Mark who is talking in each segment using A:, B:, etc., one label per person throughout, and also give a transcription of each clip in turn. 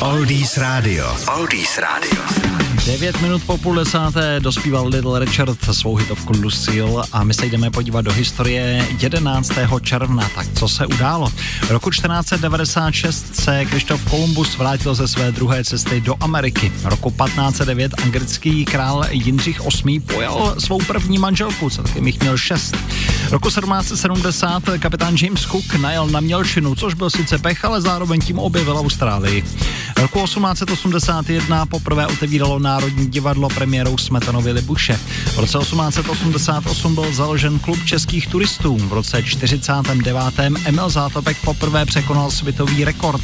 A: Oldies Radio. Oldies Radio.
B: 9 minut po půl desáté dospíval Little Richard svou hitovku Lucille a my se jdeme podívat do historie 11. června. Tak co se událo? V roku 1496 se Krištof Kolumbus vrátil ze své druhé cesty do Ameriky. V roku 1509 anglický král Jindřich VIII pojal svou první manželku, celkem jich měl šest. V roku 1770 kapitán James Cook najel na Mělčinu, což byl sice pech, ale zároveň tím objevil Austrálii. V roku 1881 poprvé otevíralo Národní divadlo premiérou Smetanovy Libuše. V roce 1888 byl založen klub českých turistů. V roce 49. Emil Zátopek poprvé překonal světový rekord.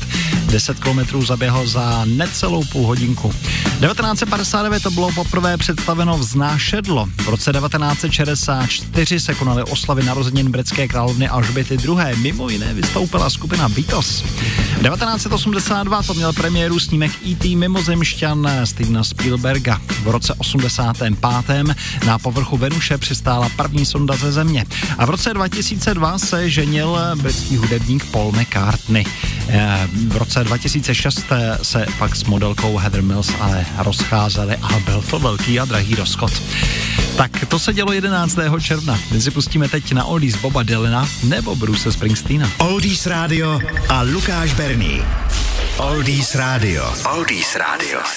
B: 10 kilometrů zaběhl za necelou půl hodinku. 1959 to bylo poprvé představeno vznášedlo. V roce 1964 se konaly oslavy narozenin britské královny Alžběty II. Mimo jiné vystoupila skupina Beatles. 1982 to měl premiéru snímek E.T. mimozemšťan Stevena Spielberga. V roce 85. na povrchu Venuše přistála první sonda ze Země. A v roce 2002 se ženil britský hudebník Paul McCartney. Eh, v roce 2006 se pak s modelkou Heather Mills ale rozcházeli a byl to velký a drahý rozchod. Tak to se dělo 11. června. My si pustíme teď na Oldies Boba Dylana nebo Bruce Springsteena.
A: Oldies Radio a Lukáš Berný. Oldies Radio. Oldies Radio.